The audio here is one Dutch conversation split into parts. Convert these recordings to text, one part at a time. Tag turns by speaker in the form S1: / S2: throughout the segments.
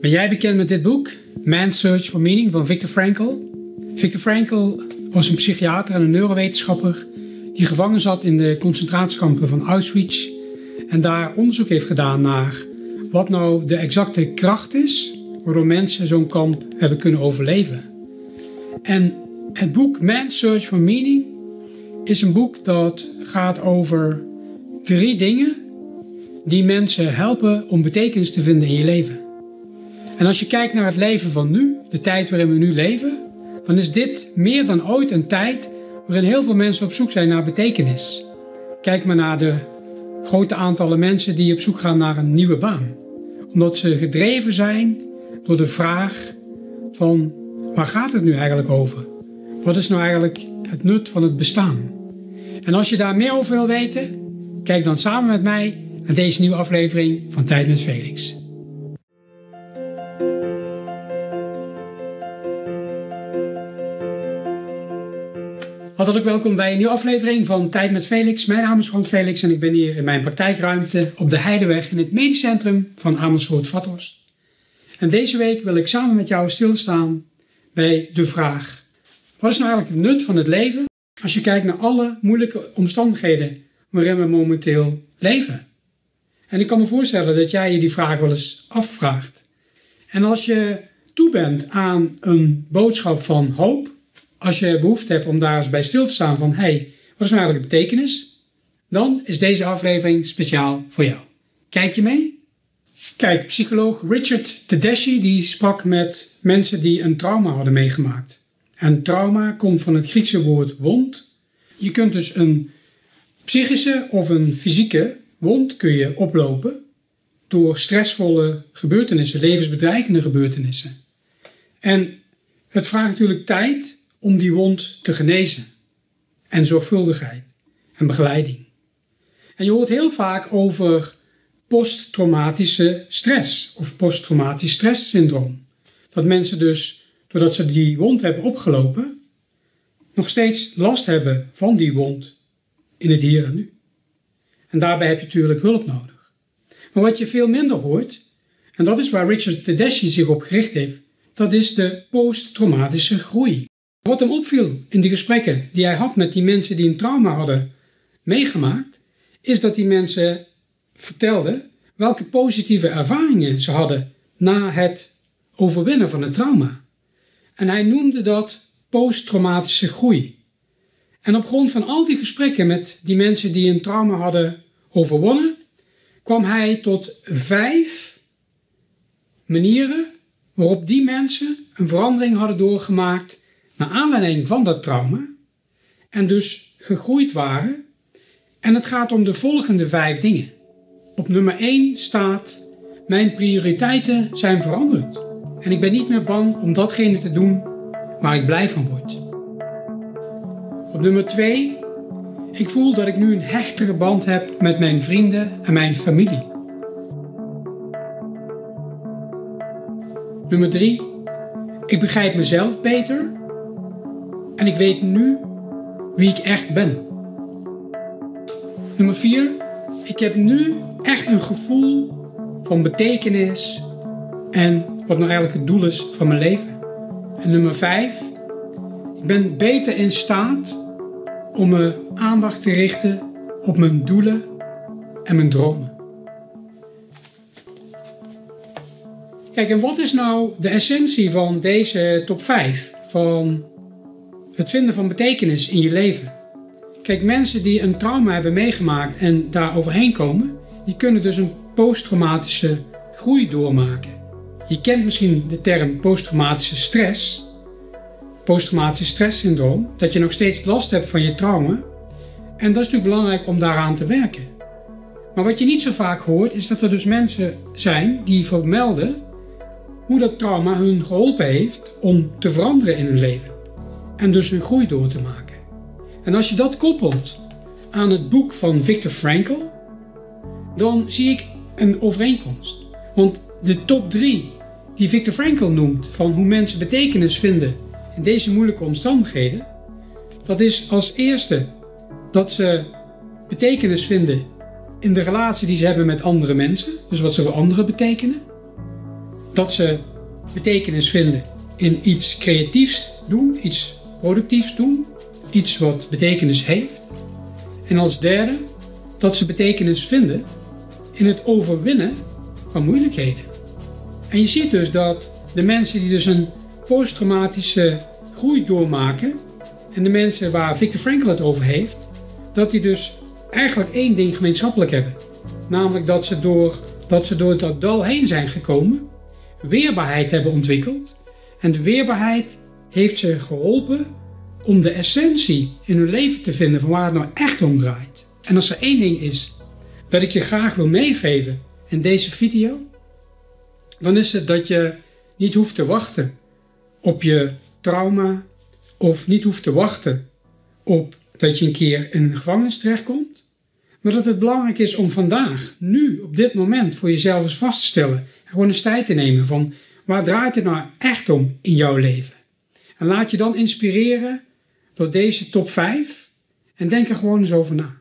S1: Ben jij bekend met dit boek? Man's Search for Meaning van Viktor Frankl? Viktor Frankl was een psychiater en een neurowetenschapper die gevangen zat in de concentratiekampen van Auschwitz en daar onderzoek heeft gedaan naar wat nou de exacte kracht is waardoor mensen zo'n kamp hebben kunnen overleven. En het boek Man's Search for Meaning is een boek dat gaat over drie dingen die mensen helpen om betekenis te vinden in je leven. En als je kijkt naar het leven van nu, de tijd waarin we nu leven, dan is dit meer dan ooit een tijd waarin heel veel mensen op zoek zijn naar betekenis. Kijk maar naar de grote aantallen mensen die op zoek gaan naar een nieuwe baan. Omdat ze gedreven zijn door de vraag van waar gaat het nu eigenlijk over? Wat is nou eigenlijk het nut van het bestaan? En als je daar meer over wil weten, kijk dan samen met mij naar deze nieuwe aflevering van Tijd met Felix. Hartelijk welkom bij een nieuwe aflevering van Tijd met Felix. Mijn naam is Frans Felix en ik ben hier in mijn praktijkruimte op de Heideweg in het medisch centrum van Amersfoort-Vathorst. En deze week wil ik samen met jou stilstaan bij de vraag: wat is nou eigenlijk het nut van het leven als je kijkt naar alle moeilijke omstandigheden waarin we momenteel leven? En ik kan me voorstellen dat jij je die vraag wel eens afvraagt. En als je toe bent aan een boodschap van hoop, als je behoefte hebt om daar eens bij stil te staan van hey, wat is nou eigenlijk de betekenis? Dan is deze aflevering speciaal voor jou. Kijk je mee? Kijk, psycholoog Richard Tedeschi die sprak met mensen die een trauma hadden meegemaakt. En trauma komt van het Griekse woord wond. Je kunt dus een psychische of een fysieke wond kun je oplopen door stressvolle gebeurtenissen, levensbedreigende gebeurtenissen. En het vraagt natuurlijk tijd om die wond te genezen. En zorgvuldigheid en begeleiding. En je hoort heel vaak over posttraumatische stress of posttraumatisch stresssyndroom. Dat mensen dus, doordat ze die wond hebben opgelopen, nog steeds last hebben van die wond in het hier en nu. En daarbij heb je natuurlijk hulp nodig. Maar wat je veel minder hoort, en dat is waar Richard Tedeschi zich op gericht heeft, dat is de posttraumatische groei. Wat hem opviel in die gesprekken die hij had met die mensen die een trauma hadden meegemaakt, is dat die mensen vertelden welke positieve ervaringen ze hadden na het overwinnen van het trauma. En hij noemde dat posttraumatische groei. En op grond van al die gesprekken met die mensen die een trauma hadden overwonnen, kwam hij tot vijf manieren waarop die mensen een verandering hadden doorgemaakt naar aanleiding van dat trauma en dus gegroeid waren. En het gaat om de volgende vijf dingen. Op nummer 1 staat: Mijn prioriteiten zijn veranderd en ik ben niet meer bang om datgene te doen waar ik blij van word. Op nummer 2 ik voel dat ik nu een hechtere band heb met mijn vrienden en mijn familie. Nummer 3. Ik begrijp mezelf beter en ik weet nu wie ik echt ben. Nummer 4. Ik heb nu echt een gevoel van betekenis en wat nou eigenlijk het doel is van mijn leven. En nummer 5. Ik ben beter in staat om mijn aandacht te richten op mijn doelen en mijn dromen. Kijk, en wat is nou de essentie van deze top 5? Van het vinden van betekenis in je leven. Kijk, mensen die een trauma hebben meegemaakt en daar overheen komen, die kunnen dus een posttraumatische groei doormaken. Je kent misschien de term posttraumatische stress posttraumatisch stresssyndroom, dat je nog steeds last hebt van je trauma. En dat is natuurlijk belangrijk om daaraan te werken. Maar wat je niet zo vaak hoort, is dat er dus mensen zijn die vermelden hoe dat trauma hun geholpen heeft om te veranderen in hun leven. En dus hun groei door te maken. En als je dat koppelt aan het boek van Viktor Frankl, dan zie ik een overeenkomst. Want de top 3 die Viktor Frankl noemt van hoe mensen betekenis vinden in deze moeilijke omstandigheden, dat is als eerste dat ze betekenis vinden in de relatie die ze hebben met andere mensen, dus wat ze voor anderen betekenen. dat ze betekenis vinden in iets creatiefs doen, iets productiefs doen, iets wat betekenis heeft. En als derde, dat ze betekenis vinden in het overwinnen van moeilijkheden. En je ziet dus dat de mensen die dus een posttraumatische groei doormaken en de mensen waar Viktor Frankl het over heeft, dat die dus eigenlijk één ding gemeenschappelijk hebben. Namelijk dat ze door dat, ze door dat dal heen zijn gekomen, weerbaarheid hebben ontwikkeld. En de weerbaarheid heeft ze geholpen om de essentie in hun leven te vinden van waar het nou echt om draait. En als er één ding is dat ik je graag wil meegeven in deze video, dan is het dat je niet hoeft te wachten op je trauma of niet hoeft te wachten op dat je een keer in een gevangenis terechtkomt. Maar dat het belangrijk is om vandaag, nu, op dit moment, voor jezelf eens vast te stellen. En gewoon eens tijd te nemen van waar draait het nou echt om in jouw leven? En laat je dan inspireren door deze top 5 en denk er gewoon eens over na.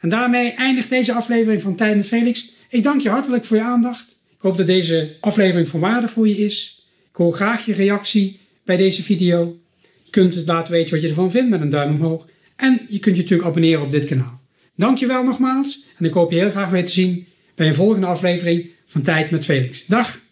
S1: En daarmee eindigt deze aflevering van Tijd met Felix. Ik dank je hartelijk voor je aandacht. Ik hoop dat deze aflevering van waarde voor je is. Ik hoor graag je reactie bij deze video. Je kunt het laten weten wat je ervan vindt met een duim omhoog. En je kunt je natuurlijk abonneren op dit kanaal. Dankjewel nogmaals en ik hoop je heel graag weer te zien bij een volgende aflevering van Tijd met Felix. Dag!